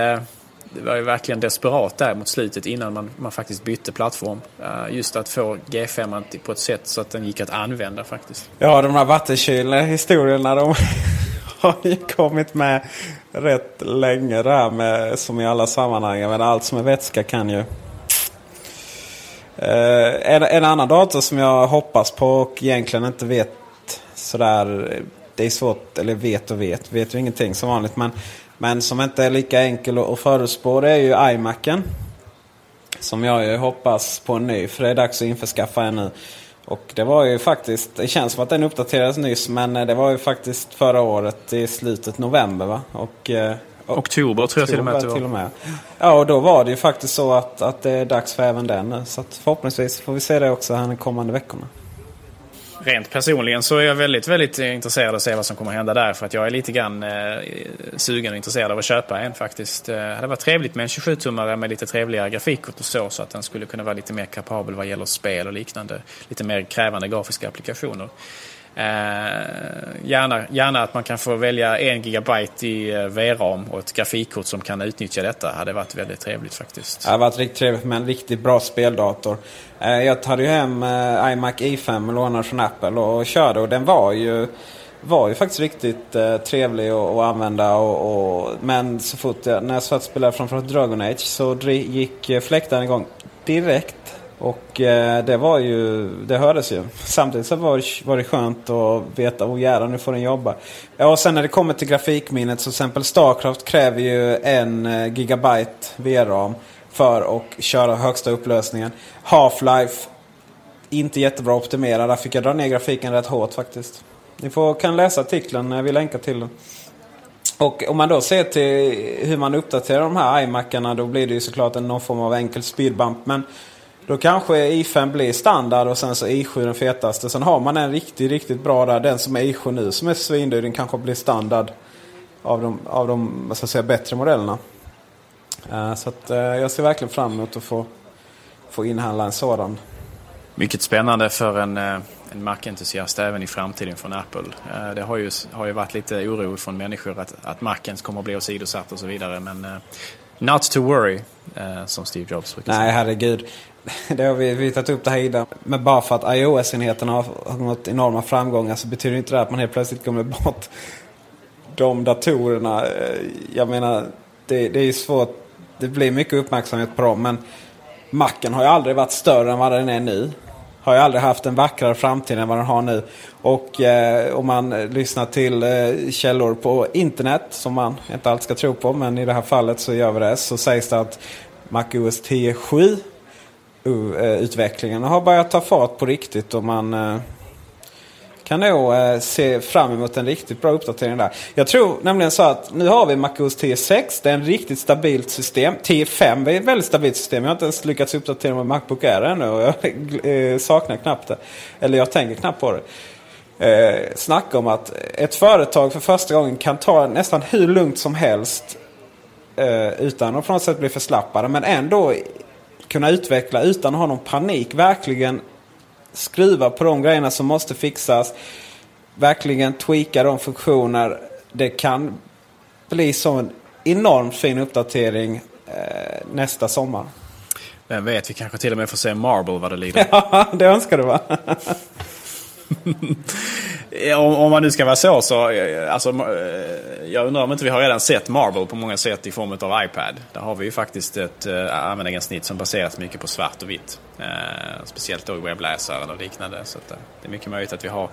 [SPEAKER 3] det var ju verkligen desperat där mot slutet innan man, man faktiskt bytte plattform. Uh, just att få G5 på ett sätt så att den gick att använda faktiskt.
[SPEAKER 4] Ja, de här vattenkylna historierna de har ju kommit med rätt länge där med, som i alla sammanhang. Men allt som är vätska kan ju Uh, en, en, annan dator som jag hoppas på och egentligen inte vet sådär. Det är svårt, eller vet och vet, vet ju ingenting som vanligt. Men, men som inte är lika enkel att förutspå det är ju iMacen. Som jag ju hoppas på en ny, för det är dags att införskaffa en nu. Och det var ju faktiskt, det känns som att den uppdaterades nyss men det var ju faktiskt förra året i slutet november va? Och uh,
[SPEAKER 3] Oktober tror jag till och med.
[SPEAKER 4] Till och med. Ja, och då var det ju faktiskt så att, att det är dags för även den nu. Så förhoppningsvis får vi se det också här de kommande veckorna.
[SPEAKER 3] Rent personligen så är jag väldigt, väldigt intresserad av att se vad som kommer att hända där. För att jag är lite grann eh, sugen och intresserad av att köpa en faktiskt. Eh, det hade varit trevligt med en 27-tummare med lite trevligare grafikkort och så. Så att den skulle kunna vara lite mer kapabel vad gäller spel och liknande. Lite mer krävande grafiska applikationer. Eh, gärna, gärna att man kan få välja en gigabyte i eh, VRAM och ett grafikkort som kan utnyttja detta. hade varit väldigt trevligt faktiskt.
[SPEAKER 4] Det hade varit riktigt trevligt med en riktigt bra speldator. Eh, jag tog ju hem eh, iMac e i5 och lånade från Apple och körde och den var ju var ju faktiskt riktigt eh, trevlig att använda. Och, och, men så fort jag, när jag satt och spelade framför Dragon Age så gick eh, fläktaren igång direkt. Och eh, det var ju, det hördes ju. Samtidigt så var det, var det skönt att veta, åh oh, jävlar nu får den jobba. Ja, och sen när det kommer till grafikminnet så till exempel Starcraft kräver ju en eh, gigabyte VRAM för att köra högsta upplösningen. Half-Life, inte jättebra optimerad. Där fick jag dra ner grafiken rätt hårt faktiskt. Ni får, kan läsa artikeln, vi länkar till den. Och om man då ser till hur man uppdaterar de här iMacarna då blir det ju såklart en någon form av enkel speedbump. Men då kanske i5 blir standard och sen så i7 den fetaste. Sen har man en riktigt, riktigt bra där. Den som är i7 nu som är svindyr den kanske blir standard av de, av de ska jag säga, bättre modellerna. Uh, så att, uh, jag ser verkligen fram emot att få, få inhandla en sådan.
[SPEAKER 3] Mycket spännande för en, eh, en Mac-entusiast även i framtiden från Apple. Det har ju, har ju varit lite oro från människor att, att Macen kommer att bli åsidosatt och så vidare. Men not to worry, som Steve Jobs
[SPEAKER 4] brukar säga. Nej, herregud det har vi, vi tagit upp det här innan. Men bara för att iOS-enheterna har, har nått enorma framgångar så betyder inte det att man helt plötsligt kommer bort de datorerna. Eh, jag menar, det, det är svårt. Det blir mycket uppmärksamhet på dem. Men Macen har ju aldrig varit större än vad den är nu. Har ju aldrig haft en vackrare framtid än vad den har nu. Och eh, om man lyssnar till eh, källor på internet, som man inte alltid ska tro på, men i det här fallet så gör vi det. Så sägs det att MacOS 10.7 utvecklingen har börjat ta fart på riktigt och man eh, kan nog eh, se fram emot en riktigt bra uppdatering där. Jag tror nämligen så att nu har vi MacOS 10.6. Det är en riktigt stabilt system. 10.5 är ett väldigt stabilt system. Jag har inte ens lyckats uppdatera med Macbook Air ännu och jag eh, saknar knappt det. Eller jag tänker knappt på det. Eh, snacka om att ett företag för första gången kan ta nästan hur lugnt som helst eh, utan att på något sätt bli förslappade. Men ändå kunna utveckla utan att ha någon panik. Verkligen skruva på de grejerna som måste fixas. Verkligen tweaka de funktioner. Det kan bli så en enormt fin uppdatering eh, nästa sommar.
[SPEAKER 3] Vem vet, vi kanske till och med får se Marble vad det lider.
[SPEAKER 4] Ja, det önskar du va?
[SPEAKER 3] om, om, man nu ska vara så så, eh, alltså, eh, jag undrar om inte vi har redan sett Marble på många sätt i form av iPad. Där har vi ju faktiskt ett äh, användargränssnitt som baseras mycket på svart och vitt. Äh, speciellt då i webbläsaren och liknande. Så att, äh, det är mycket möjligt att vi har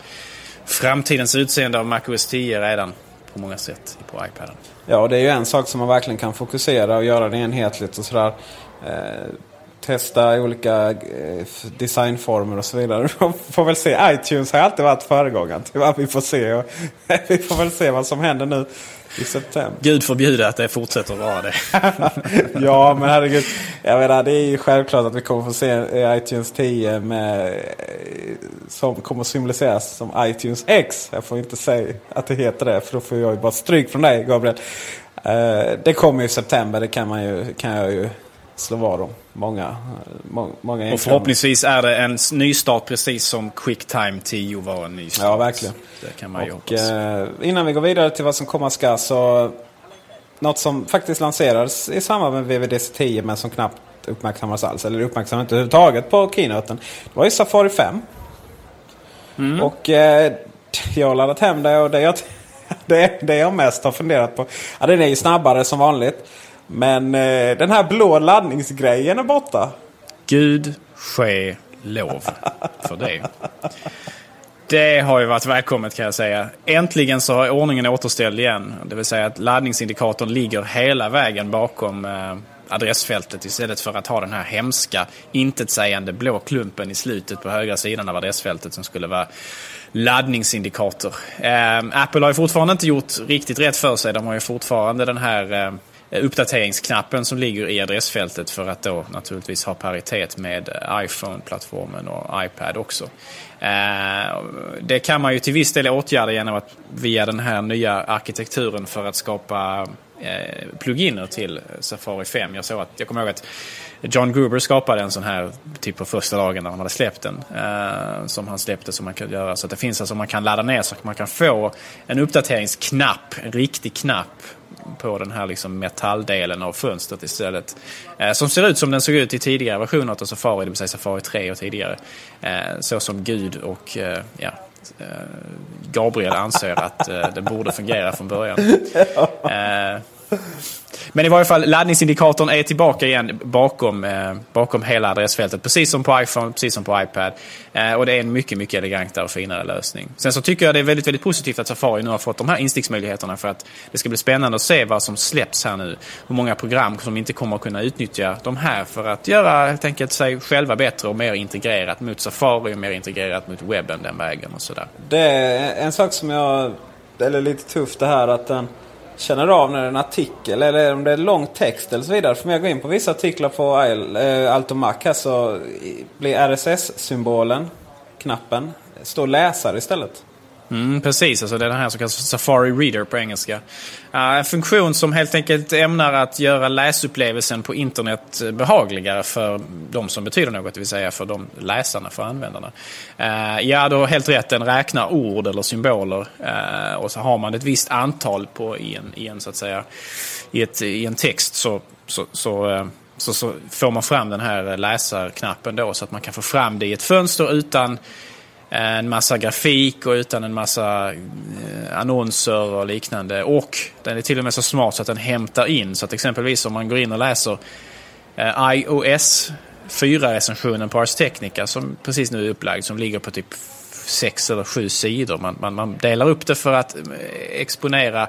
[SPEAKER 3] framtidens utseende av MacOS 10 redan på många sätt på iPaden.
[SPEAKER 4] Ja, det är ju en sak som man verkligen kan fokusera och göra det enhetligt och sådär testa olika eh, designformer och så vidare. Vi får väl se. iTunes har alltid varit föregångaren vad vi får se. Vi får väl se vad som händer nu i september.
[SPEAKER 3] Gud förbjude att det fortsätter vara det.
[SPEAKER 4] ja, men herregud. Jag menar, det är ju självklart att vi kommer få se iTunes 10 med, som kommer att symboliseras som iTunes X. Jag får inte säga att det heter det, för då får jag ju bara stryk från dig, Gabriel. Det kommer i september, det kan, man ju, kan jag ju slå vad om. Många, många
[SPEAKER 3] Och förhoppningsvis är det en nystart precis som Quicktime 10 var en nystart.
[SPEAKER 4] Ja, verkligen.
[SPEAKER 3] Det kan man
[SPEAKER 4] och, eh, Innan vi går vidare till vad som komma ska så något som faktiskt lanserades i samband med VVDC 10 men som knappt uppmärksammades alls. Eller uppmärksammades inte överhuvudtaget på keynoten. Det var ju Safari 5. Mm. Och eh, jag har laddat hem det och det jag, det, det jag mest har funderat på. Ja, den är ju snabbare som vanligt. Men eh, den här blå laddningsgrejen är borta.
[SPEAKER 3] Gud ske lov för det. Det har ju varit välkommet kan jag säga. Äntligen så har ordningen återställd igen. Det vill säga att laddningsindikatorn ligger hela vägen bakom eh, adressfältet istället för att ha den här hemska intetsägande blå klumpen i slutet på högra sidan av adressfältet som skulle vara laddningsindikator. Eh, Apple har ju fortfarande inte gjort riktigt rätt för sig. De har ju fortfarande den här eh, Eh, uppdateringsknappen som ligger i adressfältet för att då naturligtvis ha paritet med eh, iPhone-plattformen och iPad också. Eh, det kan man ju till viss del åtgärda genom att via den här nya arkitekturen för att skapa pluginer till Safari 5. Jag såg att, jag kommer ihåg att John Gruber skapade en sån här typ på första dagen när han hade släppt den. Eh, som han släppte som man kan göra. Så att det finns alltså man kan ladda ner så att man kan få en uppdateringsknapp, en riktig knapp på den här liksom metalldelen av fönstret istället. Eh, som ser ut som den såg ut i tidigare versioner av Safari, det vill säga Safari 3 och tidigare. Eh, så som Gud och eh, ja, Gabriel anser att det borde fungera från början. Men i varje fall laddningsindikatorn är tillbaka igen bakom, eh, bakom hela adressfältet. Precis som på iPhone, precis som på iPad. Eh, och det är en mycket, mycket elegantare och finare lösning. Sen så tycker jag det är väldigt, väldigt positivt att Safari nu har fått de här insticksmöjligheterna för att det ska bli spännande att se vad som släpps här nu. Hur många program som inte kommer att kunna utnyttja de här för att göra helt enkelt sig själva bättre och mer integrerat mot Safari och mer integrerat mot webben den vägen och sådär.
[SPEAKER 4] Det är en sak som jag, eller lite tufft det här att den känner av när det är en artikel eller om det är lång text eller så vidare. För om jag går in på vissa artiklar på eh, Alto Mac här så blir RSS-symbolen, knappen, står läsare istället.
[SPEAKER 3] Mm, precis, alltså det är den här som kallas Safari Reader på engelska. Uh, en funktion som helt enkelt ämnar att göra läsupplevelsen på internet eh, behagligare för de som betyder något, det vill säga för de läsarna, för användarna. Uh, ja, du har helt rätt, den räknar ord eller symboler uh, och så har man ett visst antal på i en, i en, så att säga, i, ett, i en text så, så, så så, så får man fram den här läsarknappen då så att man kan få fram det i ett fönster utan Eh, en massa grafik och utan en massa eh, annonser och liknande. Och den är till och med så smart så att den hämtar in. Så att exempelvis om man går in och läser eh, iOS 4-recensionen på Ars Technica som precis nu är upplagd som ligger på typ sex eller sju sidor. Man, man, man delar upp det för att exponera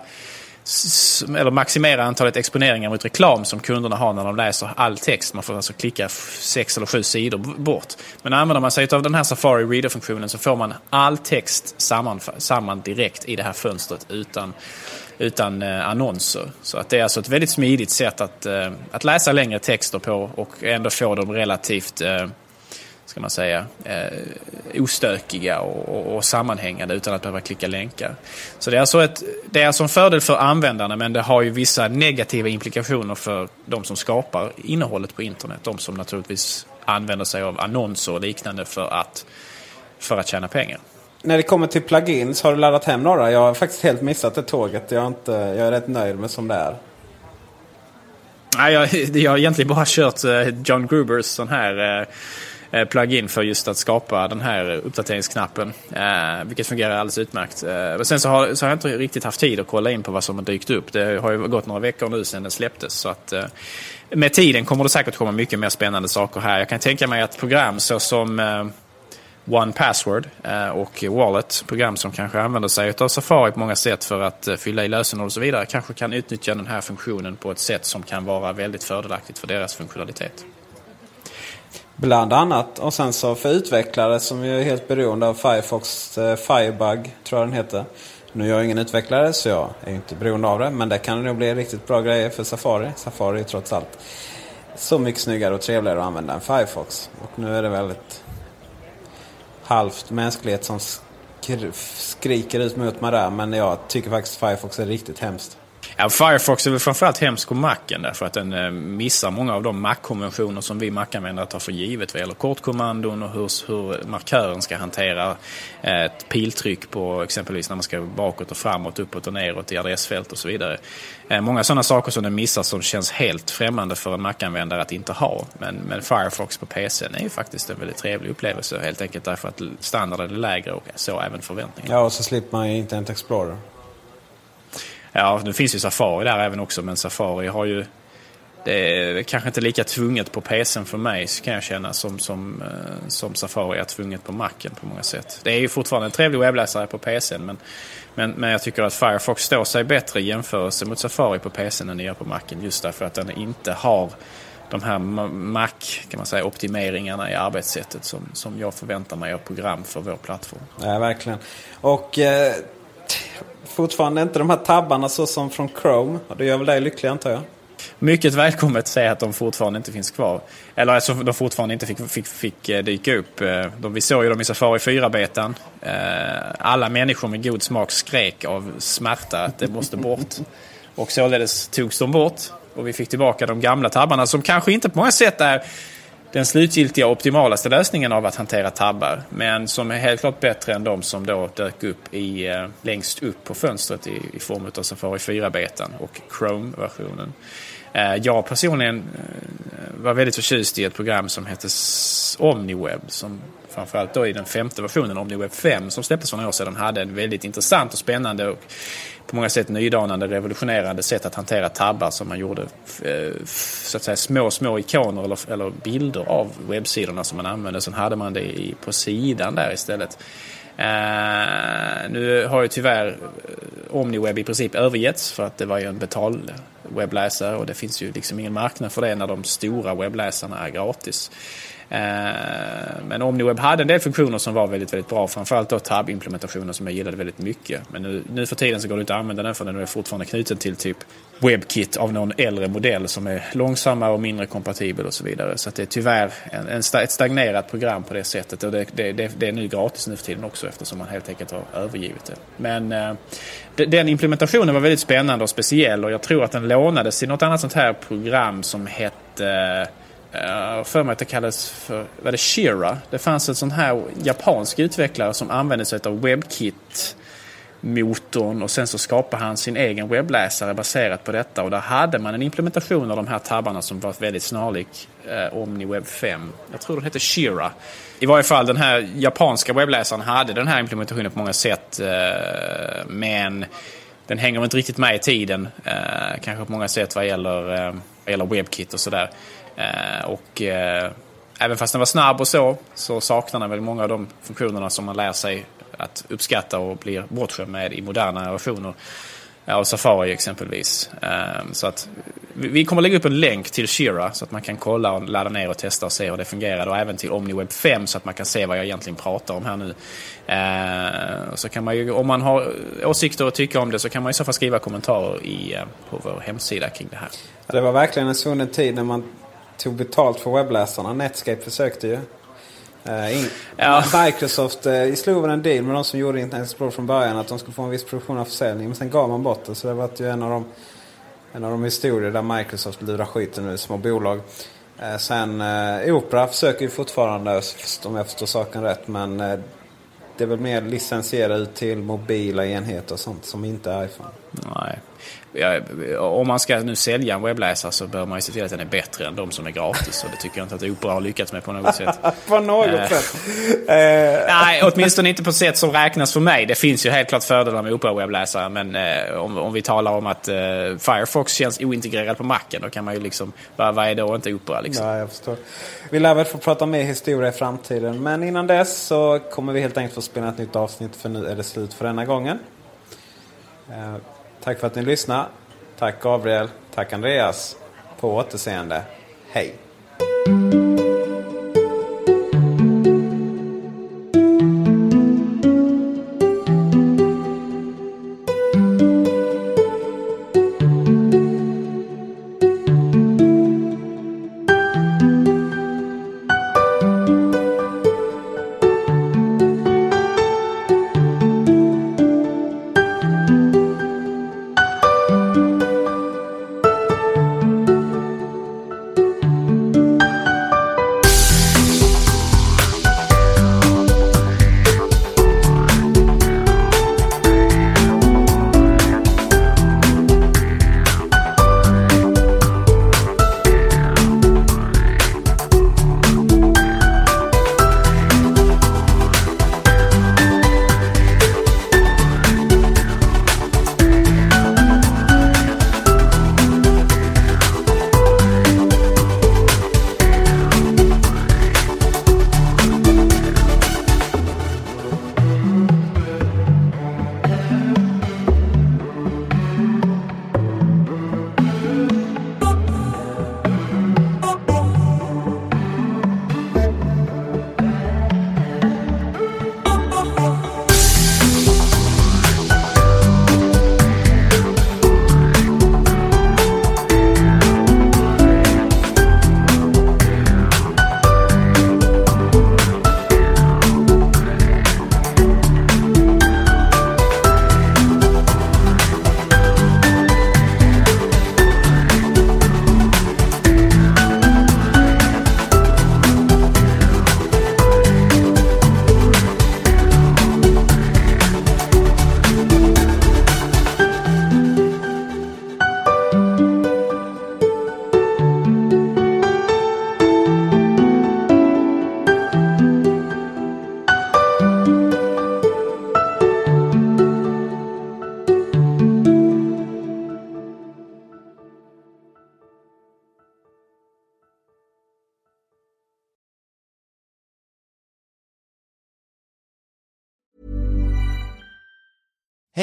[SPEAKER 3] eller maximera antalet exponeringar mot reklam som kunderna har när de läser all text. Man får alltså klicka sex eller sju sidor bort. Men använder man sig av den här Safari Reader-funktionen så får man all text samman, samman direkt i det här fönstret utan, utan eh, annonser. Så att det är alltså ett väldigt smidigt sätt att, eh, att läsa längre texter på och ändå få dem relativt eh, ska man säga, eh, ostökiga och, och, sammanhängande utan att behöva klicka länkar. Så det är, alltså ett, det är alltså en fördel för användarna men det har ju vissa negativa implikationer för de som skapar innehållet på internet. De som naturligtvis använder sig av annonser och liknande för att, för att tjäna pengar.
[SPEAKER 4] När det kommer till plugins, har du laddat hem några? Jag har faktiskt helt missat det tåget. Jag är, inte, jag är rätt nöjd med som det är.
[SPEAKER 3] Nej, jag, jag har egentligen bara kört eh, John Grubers sån här Eh, Eh, plugin för just att skapa den här uppdateringsknappen. Eh, vilket fungerar alldeles utmärkt. Eh, men sen så har, så har jag inte riktigt haft tid att kolla in på vad som har dykt upp. Det har ju gått några veckor nu sedan den släpptes. Så att, eh, med tiden kommer det säkert komma mycket mer spännande saker här. Jag kan tänka mig att program såsom eh, One Password och Wallet, program som kanske använder sig av Safari på många sätt för att fylla i lösenord och så vidare, kanske kan utnyttja den här funktionen på ett sätt som kan vara väldigt fördelaktigt för deras funktionalitet.
[SPEAKER 4] Bland annat. Och sen så för utvecklare som ju är helt beroende av Firefox eh, Firebug, tror jag den heter. Nu är jag ingen utvecklare så jag är inte beroende av det. Men det kan nog bli riktigt bra grejer för Safari. Safari är trots allt så mycket snyggare och trevligare att använda än Firefox. Och nu är det väldigt halvt mänsklighet som skr skriker ut mot mig där. Men jag tycker faktiskt Firefox är riktigt hemskt.
[SPEAKER 3] Ja, Firefox är väl framförallt hemsk på macken därför att den eh, missar många av de Mac-konventioner som vi Mac-användare tar för givet vad gäller kortkommandon och hur, hur markören ska hantera eh, ett piltryck på exempelvis när man ska bakåt och framåt, uppåt och neråt i adressfält och så vidare. Eh, många sådana saker som den missar som känns helt främmande för en Mac-användare att inte ha. Men, men Firefox på PC är ju faktiskt en väldigt trevlig upplevelse helt enkelt därför att standarden är lägre och så även förväntningarna.
[SPEAKER 4] Ja, och så slipper man ju Internet Explorer.
[SPEAKER 3] Ja, nu finns ju Safari där även också, men Safari har ju... Det är kanske inte lika tvunget på PCn för mig, kan jag känna, som, som, eh, som Safari är tvunget på Macen på många sätt. Det är ju fortfarande en trevlig webbläsare på PCn, men, men, men jag tycker att Firefox står sig bättre i jämförelse mot Safari på PCn än det gör på Macen, just därför att den inte har de här Mac, kan man säga, optimeringarna i arbetssättet som, som jag förväntar mig av program för vår plattform.
[SPEAKER 4] Ja, verkligen. Och eh, fortfarande inte de här tabbarna så som från Chrome. Och det gör väl dig lycklig antar jag?
[SPEAKER 3] Mycket välkommet att säga att de fortfarande inte finns kvar. Eller alltså de fortfarande inte fick, fick, fick eh, dyka upp. Eh, de, vi såg ju dem i Safari 4-betan. Eh, alla människor med god smak skrek av smärta att det måste bort. Och således togs de bort. Och vi fick tillbaka de gamla tabbarna som kanske inte på många sätt är den slutgiltiga optimalaste lösningen av att hantera tabbar. Men som är helt klart bättre än de som då dök upp i, eh, längst upp på fönstret i, i form av Safari 4-betan och Chrome-versionen. Eh, jag personligen eh, var väldigt förtjust i ett program som hette OmniWeb som framförallt då i den femte versionen, OmniWeb 5, som släpptes för några år sedan, hade en väldigt intressant och spännande och på många sätt nydanande, revolutionerande sätt att hantera tabbar som man gjorde eh, så att säga små, små ikoner eller, eller bilder av webbsidorna som man använde. Sen hade man det i, på sidan där istället. Uh, nu har ju tyvärr eh, OmniWeb i princip övergetts för att det var ju en betalwebbläsare och det finns ju liksom ingen marknad för det när de stora webbläsarna är gratis. Eh, men OmniWeb hade en del funktioner som var väldigt, väldigt bra. Framförallt då tab-implementationen som jag gillade väldigt mycket. Men nu, nu för tiden så går det inte att använda den för den är fortfarande knuten till typ WebKit av någon äldre modell som är långsammare och mindre kompatibel och så vidare. Så det är tyvärr en, en, ett stagnerat program på det sättet. Och det, det, det, det, är nu gratis nu för tiden också eftersom man helt enkelt har övergivit det. Men eh, den implementationen var väldigt spännande och speciell och jag tror att den lånades till något annat sånt här program som hette Eh, jag har för mig att det kallades för var det Shira. Det fanns en sån här japansk utvecklare som använde sig av WebKit motorn och sen så skapade han sin egen webbläsare baserat på detta och där hade man en implementation av de här tabbarna som var väldigt snarlik eh, OmniWeb 5. Jag tror den hette Shira. I varje fall den här japanska webbläsaren hade den här implementationen på många sätt eh, men den hänger inte riktigt med i tiden eh, kanske på många sätt vad gäller, eh, vad gäller WebKit och sådär. Eh, och eh, även fast den var snabb och så, så saknar den väl många av de funktionerna som man lär sig att uppskatta och blir bortskämd med i moderna versioner av Safari exempelvis. Eh, så att vi kommer lägga upp en länk till Shira så att man kan kolla och ladda ner och testa och se hur det fungerar. Och även till OmniWeb 5 så att man kan se vad jag egentligen pratar om här nu. Så kan man ju, om man har åsikter och tycker om det så kan man i så fall skriva kommentarer i, på vår hemsida kring det här.
[SPEAKER 4] Det var verkligen en svunnen tid när man tog betalt för webbläsarna. Netscape försökte ju. Uh, in, ja. Microsoft uh, slog väl en deal med de som gjorde Internet Explorer från början att de skulle få en viss produktion av försäljning. Men sen gav man bort det. Så det var ju en av de, en av de historier där Microsoft lurar skiten ur små bolag. Uh, sen uh, Opera försöker ju fortfarande, om jag förstår saken rätt. Men uh, det är väl mer licensierat ut till mobila enheter och sånt som inte är iPhone.
[SPEAKER 3] Nej ja, om man ska nu sälja en webbläsare så bör man ju se till att den är bättre än de som är gratis. Och det tycker jag inte att Opera har lyckats med på något sätt.
[SPEAKER 4] på något eh, sätt?
[SPEAKER 3] nej, åtminstone inte på sätt som räknas för mig. Det finns ju helt klart fördelar med Opera-webbläsare. Men eh, om, om vi talar om att eh, Firefox känns ointegrerad på Macen. Då kan man ju liksom, vad, vad är då inte Opera liksom?
[SPEAKER 4] Ja, jag förstår. Vi lär väl få prata mer historia i framtiden. Men innan dess så kommer vi helt enkelt få spela ett nytt avsnitt. För nu är det slut för denna gången. Eh, Tack för att ni lyssnade. Tack Gabriel. Tack Andreas. På återseende. Hej.